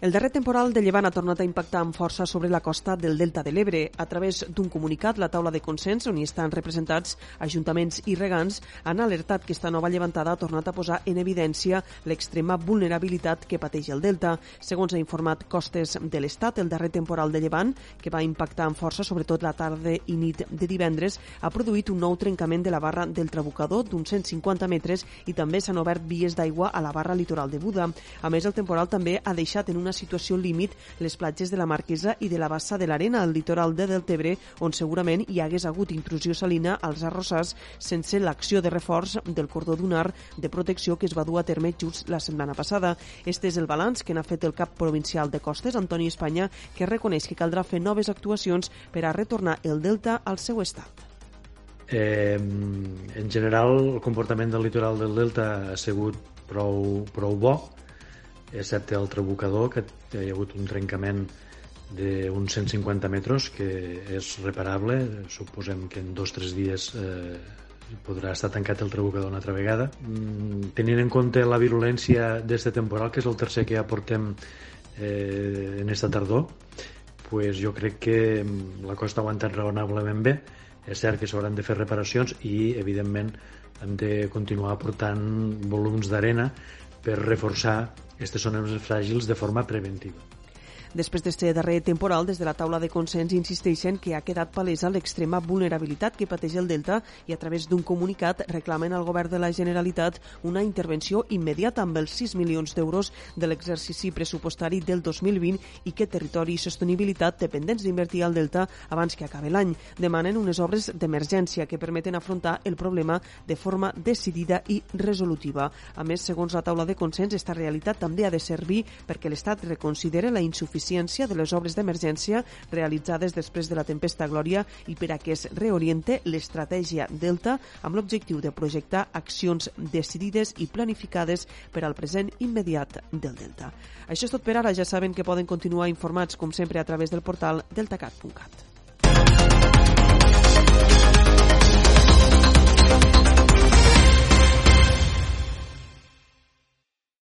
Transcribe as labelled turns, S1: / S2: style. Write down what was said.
S1: El darrer temporal de llevant ha tornat a impactar amb força sobre la costa del Delta de l'Ebre. A través d'un comunicat, la taula de consens, on hi estan representats ajuntaments i regants, han alertat que esta nova llevantada ha tornat a posar en evidència l'extrema vulnerabilitat que pateix el Delta. Segons ha informat Costes de l'Estat, el darrer temporal de llevant, que va impactar amb força sobretot la tarda i nit de divendres, ha produït un nou trencament de la barra del Trabucador d'uns 150 metres i també s'han obert vies d'aigua a la barra litoral de Buda. A més, el temporal també ha deixat en una una situació límit les platges de la Marquesa i de la Bassa de l'Arena, al litoral de Deltebre, on segurament hi hagués hagut intrusió salina als arrossars sense l'acció de reforç del cordó dunar de protecció que es va dur a terme just la setmana passada. Este és el balanç que n'ha fet el cap provincial de Costes, Antoni Espanya, que reconeix que caldrà fer noves actuacions per a retornar el delta al seu estat.
S2: Eh, en general, el comportament del litoral del Delta ha sigut prou, prou bo excepte el trabucador, que hi ha hagut un trencament d'uns 150 metres, que és reparable. Suposem que en dos o tres dies eh, podrà estar tancat el trabucador una altra vegada. Mm, tenint en compte la virulència d'aquest temporal, que és el tercer que ja portem eh, en esta tardor, pues jo crec que la costa ha aguantat raonablement bé. És cert que s'hauran de fer reparacions i, evidentment, hem de continuar aportant volums d'arena per reforçar aquestes zones fràgils de forma preventiva.
S1: Després d'aquest darrer temporal, des de la taula de consens insisteixen que ha quedat palesa l'extrema vulnerabilitat que pateix el Delta i a través d'un comunicat reclamen al govern de la Generalitat una intervenció immediata amb els 6 milions d'euros de l'exercici pressupostari del 2020 i que Territori i Sostenibilitat dependents d'invertir al Delta abans que acabi l'any. Demanen unes obres d'emergència que permeten afrontar el problema de forma decidida i resolutiva. A més, segons la taula de consens, esta realitat també ha de servir perquè l'Estat reconsidere la insuficiència l'eficiència de les obres d'emergència realitzades després de la tempesta Glòria i per a que es reoriente l'estratègia Delta amb l'objectiu de projectar accions decidides i planificades per al present immediat del Delta. Això és tot per ara. Ja saben que poden continuar informats, com sempre, a través del portal deltacat.cat.